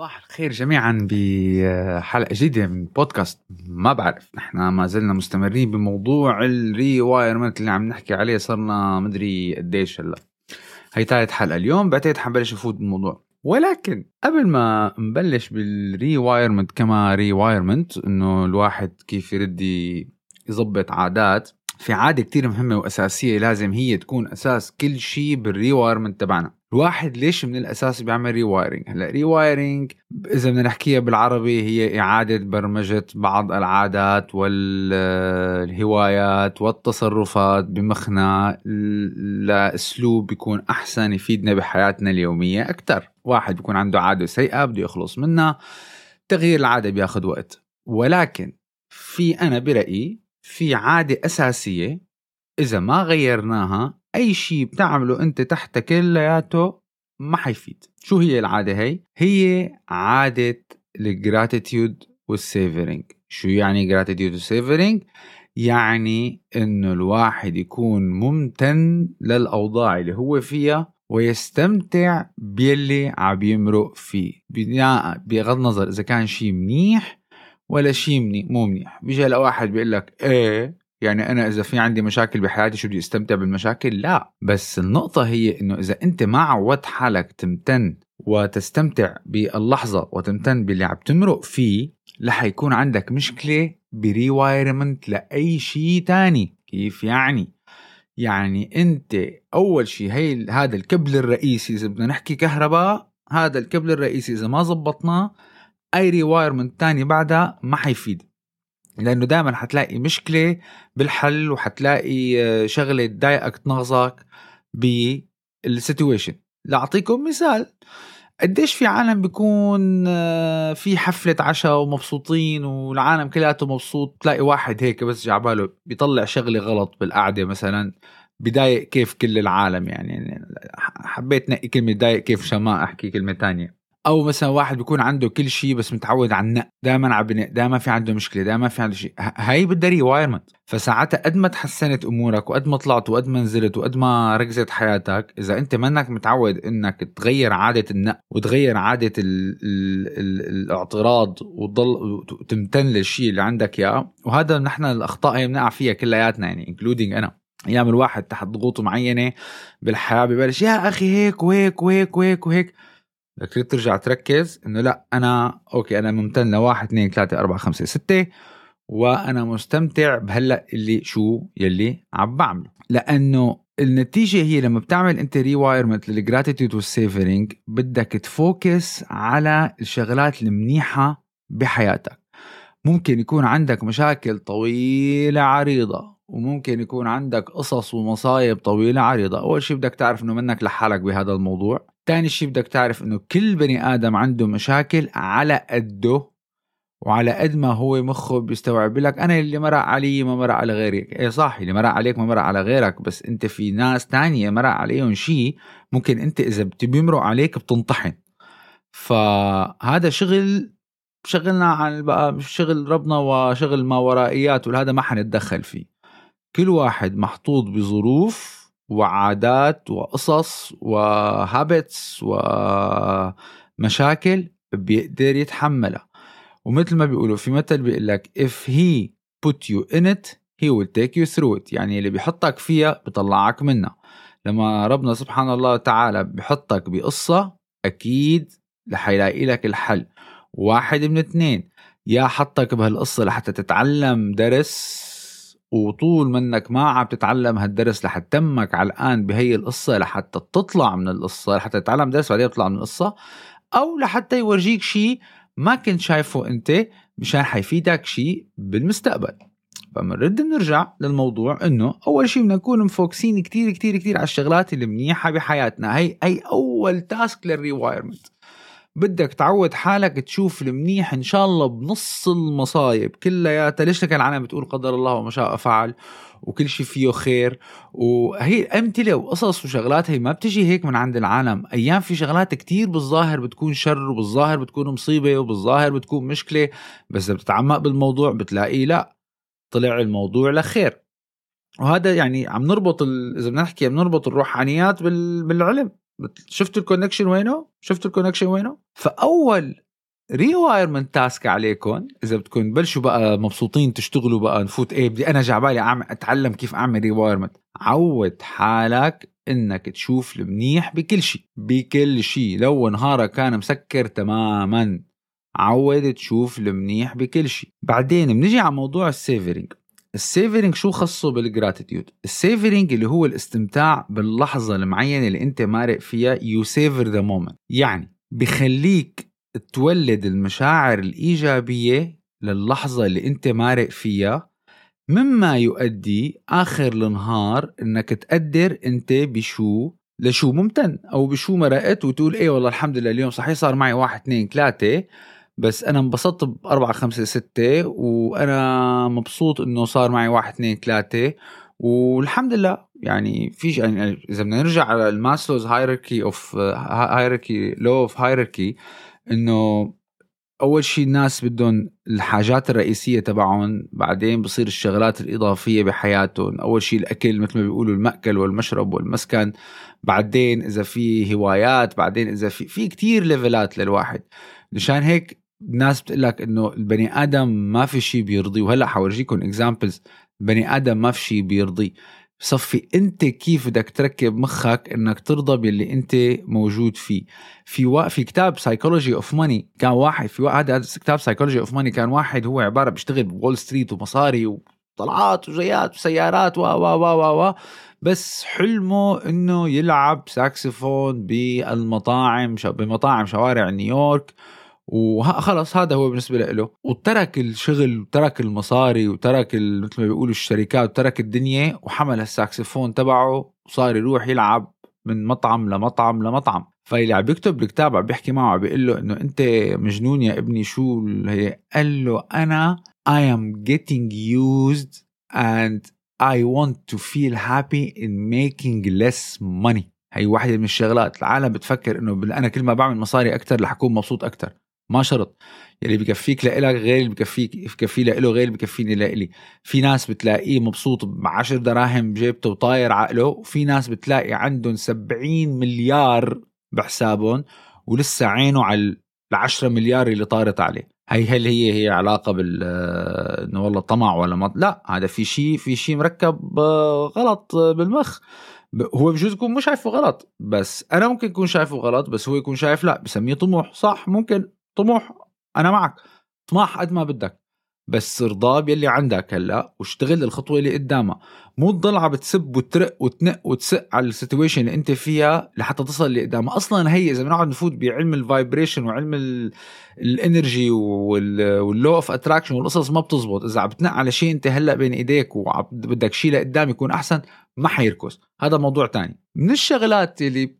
صباح الخير جميعا بحلقة جديدة من بودكاست ما بعرف. نحن ما زلنا مستمرين بموضوع ال rewirement اللي عم نحكي عليه. صرنا مدري قديش هلا. هي ثالث حلقة. اليوم بعتقد حنبلش افوت بالموضوع. ولكن قبل ما نبلش بال rewirement كما rewirement إنه الواحد كيف يرد يظبط عادات في عادة كتير مهمة وأساسية لازم هي تكون أساس كل شيء بال rewirement تبعنا. الواحد ليش من الأساس بيعمل rewiring هلا rewiring إذا بدنا نحكيها بالعربي هي إعادة برمجة بعض العادات والهوايات والتصرفات بمخنا لأسلوب بيكون أحسن يفيدنا بحياتنا اليومية أكثر واحد بيكون عنده عادة سيئة بده يخلص منها تغيير العادة بياخذ وقت. ولكن في أنا برأيي في عادة أساسية إذا ما غيرناها أي شيء بتعمله أنت تحت كلياته ما حيفيد. شو هي العادة هي؟ هي عادة ال gratitude وال savoring شو يعني gratitude وال savoring؟ يعني إنه الواحد يكون ممتن للأوضاع اللي هو فيها ويستمتع باللي عم يمرق فيه. بغض النظر إذا كان شيء منيح ولا شيء مني مو منيح. بيجي واحد بيقول لك إيه؟ يعني أنا إذا في عندي مشاكل بحياتي شو بدي أستمتع بالمشاكل؟ لا بس النقطة هي إنه إذا أنت ما عودت حالك تمتن وتستمتع باللحظة وتمتن باللي عم تمرق فيه رح يكون عندك مشكلة ب rewirement لأي شيء تاني. كيف يعني؟ يعني أنت أول شيء هي هذا الكبل الرئيسي إذا بدنا نحكي كهرباء هذا الكبل الرئيسي إذا ما زبطناه أي rewirement تاني بعدها ما حيفيد لأنه دائما حتلاقي مشكلة بالحل وحتلاقي آه، شغلة تضايقك تنغصك بال situation. لأعطيكم مثال. قديش في عالم بيكون آه، في حفلة عشاء ومبسوطين والعالم كلياته مبسوط؟ تلاقي واحد هيك بس جعباله بيطلع شغلة غلط بالقعدة مثلا بضايق كيف كل العالم يعني حبيت نقي كلمة ضايق كيف عشان ما أحكي كلمة تانية. أو مثلا واحد بيكون عنده كل شيء بس متعود على النق دائما عم بنق دائما في عنده مشكلة دائما في عنده شيء. هاي بدها rewirement فساعتها قد ما تحسنت أمورك وقد ما طلعت وقد ما نزلت وقد ما ركزت حياتك إذا أنت منك متعود إنك تغير عادة النق وتغير عادة ال ال ال الاعتراض وتضل وتمتن للشيء اللي عندك إياه. وهذا نحن الأخطاء هي بنقع فيها كلياتنا يعني including أنا. أيام الواحد تحت ضغوط معينة بالحياة ببلش يا أخي هيك وهيك وهيك وهيك, وهيك. بدك ترجع تركز إنه لا أنا okay أنا ممتن لواحد اثنين ثلاثة أربعة خمسة ستة وأنا مستمتع بهلأ اللي شو يلي عم بعمله. لأنه النتيجة هي لما بتعمل أنت rewirement لل gratitude وال savoring بدك ت focus على الشغلات المنيحة بحياتك. ممكن يكون عندك مشاكل طويلة عريضة وممكن يكون عندك قصص ومصايب طويلة عريضة. أول شيء بدك تعرف أنه منك لحالك بهذا الموضوع. تاني شيء بدك تعرف أنه كل بني آدم عنده مشاكل على قده وعلى قد ما هو مخه بيستوعب لك أنا اللي مرق علي ما مرق على غيري إيه صح اللي مرق عليك ما مرق على غيرك بس أنت في ناس تانية مرق عليهم شيء ممكن أنت إذا بيمرق عليك بتنطحن. فهذا شغل شغلنا عن بقى شغل ربنا وشغل ما ورائيات وهذا ما حنتدخل فيه. كل واحد محطوط بظروف وعادات وقصص وهابتس ومشاكل بيقدر يتحملها. ومثل ما بيقولوا في مثل بيقول لك if he put you in it he will take you through it. يعني اللي بيحطك فيها بيطلعك منها. لما ربنا سبحانه الله تعالى بيحطك بقصة أكيد لحيلاقي لك الحل. واحد من اثنين يا حطك بهالقصة لحتى تتعلم درس وطول منك ما عم تتعلم هالدرس لحتى تمك على الآن بهي القصة لحتى تطلع من القصة لحتى تتعلم درس بعدين تطلع من القصة أو لحتى يورجيك شيء ما كنت شايفه أنت مشان حيفيدك شيء بالمستقبل. فبنرد بنرجع للموضوع إنه أول شيء بدنا نكون مفوكسين كتير كتير كتير على الشغلات المنيحه بحياتنا. هي هي أول task لل rewirement بدك تعود حالك تشوف المنيح إن شاء الله بنص المصايب. كلياتها ليش كان العالم بتقول قدر الله وما شاء فعل وكل شيء فيه خير؟ وهي أمثلة وقصص وشغلات هي ما بتجي هيك من عند العالم. أيام في شغلات كتير بالظاهر بتكون شر وبالظاهر بتكون مصيبة وبالظاهر بتكون مشكلة. بس إذا بتتعمق بالموضوع بتلاقيه لا طلع الموضوع لخير. وهذا يعني عم نربط ال... إذا بدنا نحكي عم نربط الروحانيات بال... بالعلم. شفتوا ال connection وينه؟ شفتوا ال connection وينه؟ فأول rewirement task عليكم إذا بدكم تبلشوا بقى مبسوطين تشتغلوا بقى نفوت إيه بدي أنا جعبالي اعمل أتعلم كيف أعمل rewirement عود حالك إنك تشوف المنيح بكل شيء بكل شيء لو نهارك كان مسكر تماما عود تشوف المنيح بكل شيء بعدين بنجي على موضوع السيفرينج السيفرينج شو خصه بالجراتيتيود السيفرينج اللي هو الاستمتاع باللحظة المعينة اللي أنت مارق فيها you savor the moment يعني بخليك تولد المشاعر الإيجابية للحظة اللي أنت مارق فيها مما يؤدي آخر النهار إنك تقدر أنت بشو لشو ممتن أو بشو مرقت وتقول إيه والله الحمد لله اليوم صحيح صار معي واحد اثنين ثلاثة. بس أنا انبسطت بأربعة خمسة ستة وأنا مبسوط إنه صار معي واحد اثنين ثلاثة والحمد لله. يعني في يعني إذا بدنا نرجع على ال Maslow's hierarchy of hierarchy law of hierarchy إنه أول شيء الناس بدهم الحاجات الرئيسية تبعهم بعدين بصير الشغلات الإضافية بحياتهم. أول شيء الأكل مثل ما بيقولوا المأكل والمشرب والمسكن. بعدين إذا في هوايات بعدين إذا في في كثير level ات للواحد. مشان هيك الناس بتقول لك إنه البني آدم ما في شيء بيرضيه وهلأ حورجيكم examples البني آدم ما في شيء بيرضيه بصفي أنت كيف بدك تركب مخك إنك ترضى باللي أنت موجود فيه؟ في و... في كتاب psychology of money كان واحد في هذا هذا كتاب psychology of money كان واحد هو عبارة بيشتغل ب Wall Street ومصاري وطلعات وجيات وسيارات و و و و بس حلمه إنه يلعب ساكسفون بالمطاعم بمطاعم شوارع نيويورك. وخلص هذا هو بالنسبة له. وترك الشغل وترك المصاري وترك مثل ما بيقولوا الشركات وترك الدنيا وحمل الساكسفون تبعه وصار يروح يلعب من مطعم لمطعم لمطعم. فاللي عم بيكتب بالكتاب عم بيحكي معه عم بيقول له إنه أنت مجنون يا ابني شو هي قال له أنا I am getting used and I want to feel happy in making less money. هي واحدة من الشغلات. العالم بتفكر إنه أنا كل ما بعمل مصاري أكثر رح اكون مبسوط أكثر ما شرط. يلي بكفيك لإلك غير اللي بكفيك بكفي لإله غير اللي بكفيني لإلي. في ناس بتلاقيه مبسوط ب 10 دراهم بجيبته وطاير عقله وفي ناس بتلاقي عندهم 70 مليار بحسابهم ولسه عينه على ال 10 مليار اللي طارت عليه. هي هل هي هي علاقة بال إنه والله طمع ولا ما؟ لا هذا في شيء في شيء مركب غلط بالمخ. هو بجوز يكون مش شايفه غلط بس أنا ممكن يكون شايفه غلط بس هو يكون شايف لا بسميه طموح. صح ممكن. طموح أنا معك. طماح قد ما بدك. بس ارضى باللي عندك هلأ واشتغل الخطوة اللي قدامها. مو تضل عم بتسب وترق وتنق وتسق على ال situation اللي أنت فيها لحتى تصل اللي قدامها. أصلا هي إذا بنقعد نفوت بعلم ال vibration وعلم ال energy وال law of attraction والقصص ما بتزبط. إذا عم بتنق على شيء أنت هلأ بين إيديك وبدك شيء لقدام يكون أحسن ما حيركز. هذا موضوع تاني. من الشغلات اللي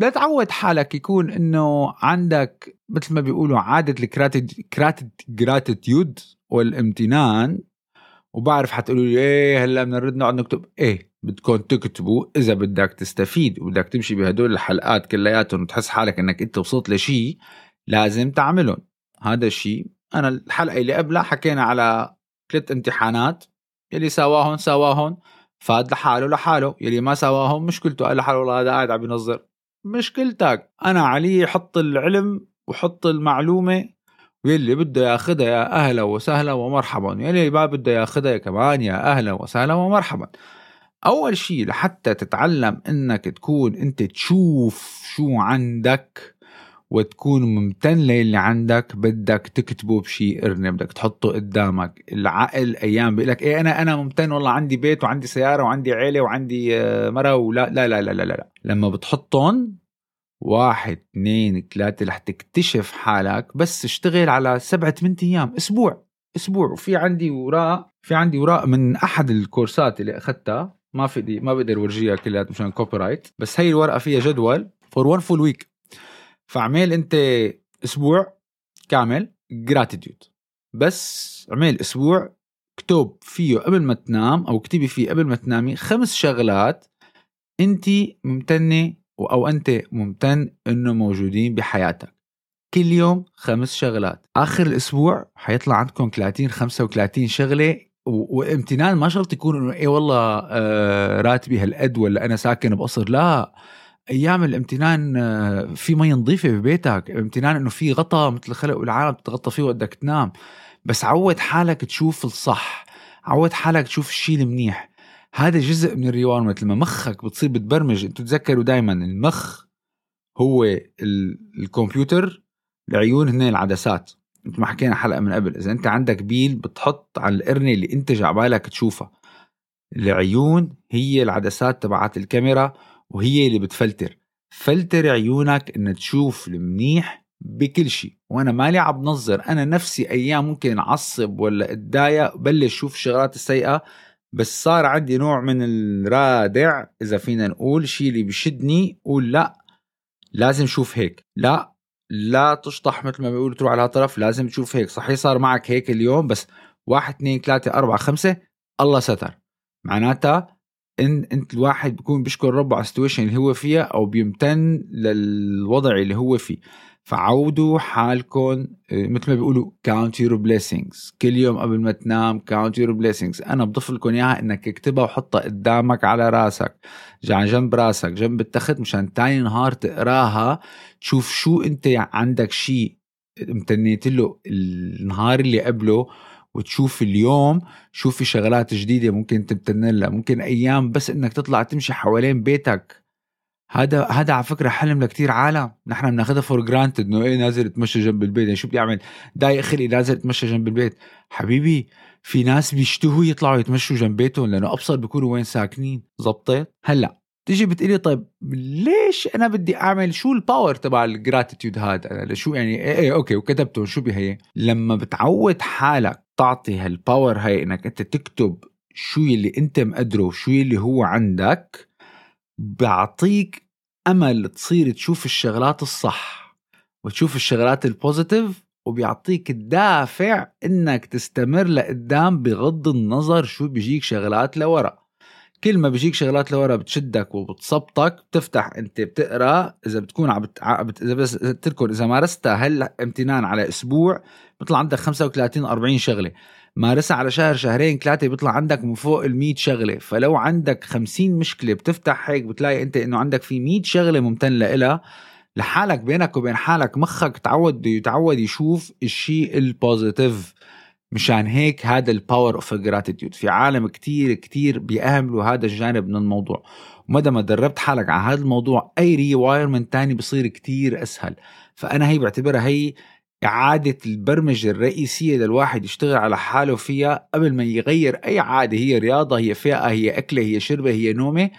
لا تعود حالك يكون إنه عندك مثل ما بيقولوا عادة الجراتيتيود والامتنان وبعرف حتقولوا لي إيه هلأ بدنا نرد نقعد نكتب. إيه بدكم تكتبوا إذا بدك تستفيد وبدك تمشي بهدول الحلقات كلياتهم وتحس حالك إنك أنت وصلت لشيء لازم تعملهم. هذا الشيء أنا الحلقة اللي قبلها حكينا على ثلاث امتحانات يلي سواهم سواهم فاد لحاله لحاله يلي ما سواهم مشكلته قال لحاله والله هذا قاعد عم ينظر. مشكلتك. أنا علي حط العلم وحط المعلومة. واللي بده ياخذها يا أهلا وسهلا ومرحبا. يلي ما بده ياخذها كمان يا أهلا وسهلا ومرحبا. أول شيء لحتى تتعلم إنك تكون أنت تشوف شو عندك وتكون ممتن للي عندك بدك تكتبه بشيء ارنب بدك تحطه قدامك. العقل أيام بيقول لك إيه أنا أنا ممتن والله عندي بيت وعندي سيارة وعندي عيلة وعندي آه، مرة ولا لا لا لا لا لا لما بتحطهم واحد اثنين ثلاثة رح تكتشف حالك بس اشتغل على سبعة ثمان أيام أسبوع أسبوع. وفي عندي وراء في عندي وراء من أحد الكورسات اللي أخذتها ما فيني ما بقدر ورجيها كلها مشان copyright بس هي الورقة فيها جدول for one full week فعمل انت أسبوع كامل gratitude بس عمل أسبوع اكتب فيه قبل ما تنام أو اكتبي فيه قبل ما تنامي خمس شغلات انت ممتنة أو أنت ممتن إنه موجودين بحياتك. كل يوم خمس شغلات. آخر الأسبوع حيطلع عندكم 30 35 شغلة وامتنان ما شرط يكون إنه إيه والله آه راتبي هالقد ولا أنا ساكن بقصر. لا أيام الامتنان آه، في مي نظيفة ببيتك امتنان إنه في غطا مثل خلق العالم تتغطى فيه وقتك تنام. بس عود حالك تشوف الصح عود حالك تشوف الشيء المنيح. هذا جزء من ال rewirement لما مخك بتصير بتبرمج. أنتوا تذكروا دائما المخ هو ال- الكمبيوتر العيون هن العدسات. مثل ما حكينا حلقة من قبل إذا أنت عندك بيل بتحط على القرنة اللي انت جاي عبالك تشوفها. العيون هي العدسات تبعت الكاميرا. وهي اللي بتفلتر. فلتر عيونك إن تشوف المنيح بكل شيء. وأنا مالي عم بنظر أنا نفسي أيام ممكن أعصب ولا أتضايق بلش أشوف الشغلات السيئة. بس صار عندي نوع من الرادع إذا فينا نقول شيء اللي بشدني قول لا لازم شوف هيك. لا لا تشطح مثل ما بيقولوا تروح على طرف لازم تشوف هيك. صحيح صار معك هيك اليوم بس واحد اثنين ثلاثة أربعة خمسة الله ستر. معناتها إن أنت الواحد بيكون بيشكر ربه على ال situation اللي هو فيها أو بيمتن للوضع اللي هو فيه. فعودوا حالكم آه، مثل ما بيقولوا count your blessings. كل يوم قبل ما تنام count your blessings. أنا بضيف لكم إياها إنك اكتبها وحطها قدامك على راسك على جنب راسك جنب التخت مشان تاني نهار تقراها تشوف شو أنت عندك شيء امتنيت له النهار اللي قبله وتشوف اليوم شو في شغلات جديدة ممكن تمتن لها ممكن أيام بس إنك تطلع تمشي حوالين بيتك. هذا هذا على فكرة حلم لكتير عالم. نحن بناخذها for granted إنه إيه نازل اتمشى جنب البيت يعني شو بدي أعمل؟ ضايق خلقي نازل اتمشى جنب البيت. حبيبي في ناس بيشتهوا يطلعوا يتمشوا جنب بيتهم لأنه ابصر بيكونوا وين ساكنين. زبطت؟ هلأ تيجي بتقلي طيب ليش أنا بدي أعمل؟ شو ال power تبع ال gratitude هذا؟ شو يعني إيه, إيه okay وكتبته شو بهي؟ لما بتعود حالك تعطي هال power هاي إنك أنت تكتب شو اللي أنت مقدره وشو اللي هو عندك بيعطيك أمل تصير تشوف الشغلات الصح وتشوف الشغلات ال positive وبيعطيك الدافع إنك تستمر لقدام بغض النظر شو بيجيك شغلات لورا. كل ما بيجيك شغلات لورا بتشدك وبتصبطك بتفتح انت بتقرأ إذا بتكون عم بت... إذا بس تذكر إذا مارستها هلا امتنان على أسبوع بيطلع عندك 35 40 شغلة. مارسها على شهر شهرين ثلاثة بيطلع عندك من فوق ال 100 شغلة. فلو عندك 50 مشكلة بتفتح هيك بتلاقي انت انه عندك في 100 شغلة ممتن لها لحالك بينك وبين حالك مخك تعود يتعود يشوف الشيء البوزيتيف مشان هيك هذا ال power of gratitude في عالم كتير كتير بيأهملوا هذا الجانب من الموضوع. ومدى ما دربت حالك على هذا الموضوع أي rewirement تاني بصير كتير أسهل. فأنا هي بعتبرها هي إعادة البرمجة الرئيسية للواحد يشتغل على حاله فيها. قبل ما يغير أي عادة هي رياضة هي فيقة هي أكلة هي شربة هي نومة.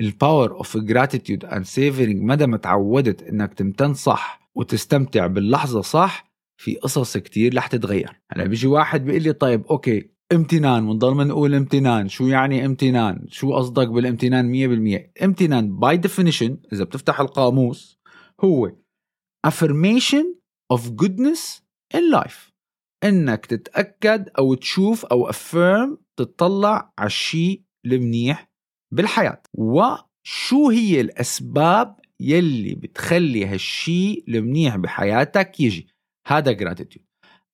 ال power of gratitude and savoring مدى ما تعودت إنك تمتن صح وتستمتع باللحظة صح في قصص كتير رح تتغير. هلأ بيجي واحد بيقول لي طيب okay امتنان بنضل بنقول امتنان. شو يعني امتنان؟ شو قصدك بالامتنان 100% امتنان by definition إذا بتفتح القاموس هو affirmation of goodness in life. إنك تتأكد أو تشوف أو affirm تطلع على الشيء المنيح بالحياة. وشو هي الأسباب يلي بتخلي هالشيء المنيح بحياتك يجي؟ هذا gratitude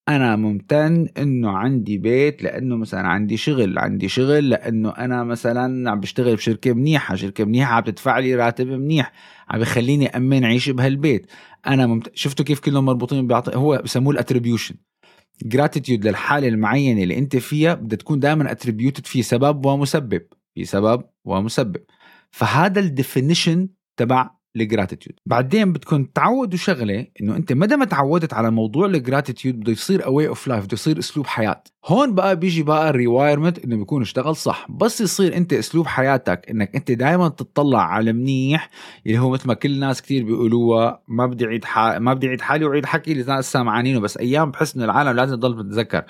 أنا ممتن إنه عندي بيت لأنه مثلا عندي شغل عندي شغل لأنه أنا مثلا عم بشتغل بشركه منيحة شركة منيحة عم تدفع لي راتب منيح عم بخليني أمن عيش بهالبيت. أنا ممت... شفتوا كيف كلهم مربوطين ببعض؟ هو بسموه ال attribution gratitude للحالة المعينة اللي أنت فيها بدها تكون دائما attributed في سبب ومسبب في سبب ومسبب. فهذا ال definition تبع ال gratitude بعدين بدكم تعودوا شغلة إنه أنت مدى ما تعودت على موضوع ال gratitude بده يصير a way of life بده يصير أسلوب حياة. هون بقى بيجي بقى ال rewirement إنه بيكون اشتغل صح. بس يصير أنت أسلوب حياتك إنك أنت دائما تطلع على منيح اللي هو مثل ما كل الناس كتير بيقولوها ما بدي أعيد ح... ما بدي أعيد حالي وأعيد حكي اللي الناس بس أيام بحس إنه العالم لازم تضل بتتذكر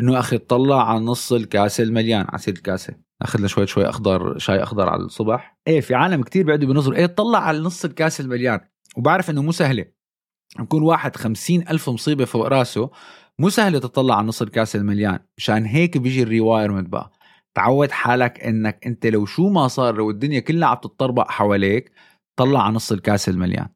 إنه أخي اطلع على نص الكاسة المليان على سيرة الكاسة. أخذ لنا شوي شوي اخضر شاي أخضر على الصبح. إيه في عالم كتير بيقعدوا بينظروا إيه طلع على نص الكاس المليان وبعرف إنه مو سهلة. يكون واحد خمسين ألف مصيبة فوق راسه مو سهل تطلع على نص الكاس المليان مشان هيك بيجي ال rewirement بقى. تعود حالك إنك أنت لو شو ما صار لو الدنيا كلها عم تتطربق حواليك طلع على نص الكاس المليان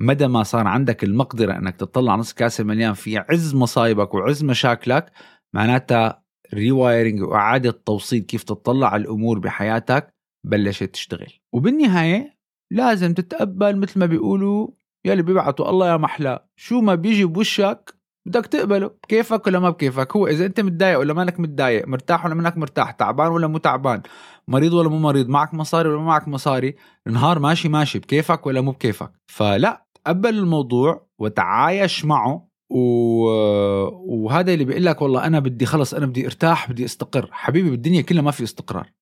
مدى ما صار عندك المقدرة إنك تطلع على نص الكاس المليان في عز مصايبك وعز مشاكلك معناتها rewiring وإعادة توصيل كيف تطلع على الأمور بحياتك بلشت تشتغل. وبالنهاية لازم تتقبل مثل ما بيقولوا يلي بيبعتوا الله يا محلى شو ما بيجي بوشك بدك تقبله بكيفك ولا ما بكيفك؟ هو إذا أنت متضايق ولا مالك متضايق مرتاح ولا منك مرتاح تعبان ولا مو تعبان مريض ولا مو مريض معك مصاري ولا معك مصاري النهار ماشي ماشي بكيفك ولا مو بكيفك. فلا تقبل الموضوع وتعايش معه و... وهذا اللي بيقول لك والله أنا بدي خلص أنا بدي أرتاح بدي أستقر. حبيبي بالدنيا كلها ما في استقرار.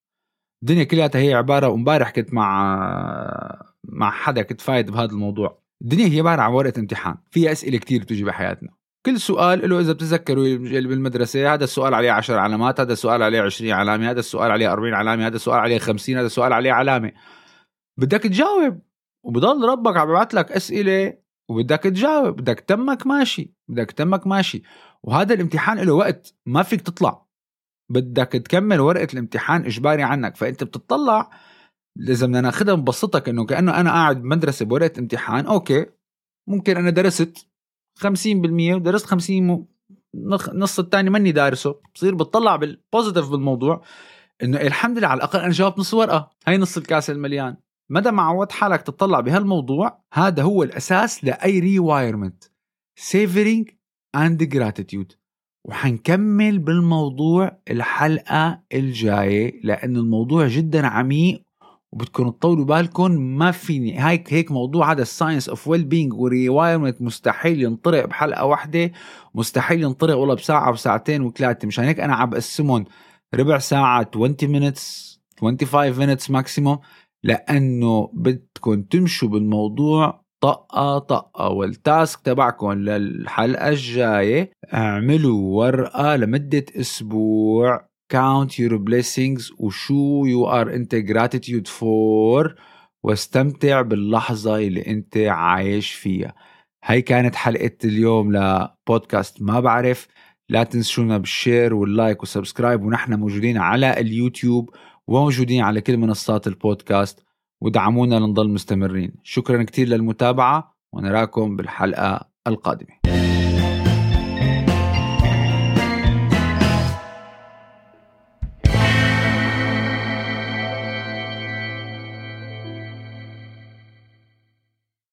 الدنيا كلها هي عبارة وامبارح كنت مع مع حدا كنت فايد بهذا الموضوع. الدنيا هي عبارة عن ورقة امتحان. في أسئلة كتير بتجي بحياتنا. كل سؤال له إذا بتذكروا بالمدرسة هذا السؤال عليه 10 علامات هذا السؤال عليه 20 علامة هذا السؤال عليه 40 علامة هذا السؤال عليه 50 هذا السؤال عليه علامة. بدك تجاوب وبضل ربك عم يبعث لك أسئلة وبدك تجاوب بدك تمك ماشي. بدك تمك ماشي. وهذا الامتحان له وقت ما فيك تطلع. بدك تكمل ورقة الامتحان إجباري عنك. فأنت بتطلع اذا بدنا ناخذها مبسطك انه كأنه أنا قاعد بمدرسة بورقة امتحان. Okay. ممكن أنا درست 50% ودرست 50 نص الثاني ماني دارسه. بصير بتطلع بال positive بالموضوع. إنه الحمد لله على الأقل أنا جاوبت نص ورقة. هاي نص الكاس المليان. مدى ما عودت حالك تطلع بهالموضوع هذا هو الأساس لأي rewirement savoring and gratitude وحنكمل بالموضوع الحلقة الجاية لأن الموضوع جدا عميق وبدكم تطولوا بالكم ما فيني. هيك هيك موضوع هذا ال science of well-being و rewirement مستحيل ينطرق بحلقة واحدة مستحيل ينطرق والله بساعة وساعتين وثلاثة. مشان هيك أنا عم بقسمهم ربع ساعة 20 minutes 25 minutes maximum لأنه بدكم تمشوا بالموضوع طقة طقة وال task تبعكم للحلقة الجاية. اعملوا ورقة لمدة أسبوع. Count your blessings وشو you are انت gratitude for. واستمتع باللحظة اللي انت عايش فيها. هاي كانت حلقة اليوم لبودكاست ما بعرف. لا تنسونا بال share وال like وال subscribe. ونحن موجودين على اليوتيوب وموجودين على كل منصات البودكاست. ودعمونا لنضل مستمرين. شكرا كتير للمتابعة ونراكم بالحلقة القادمة.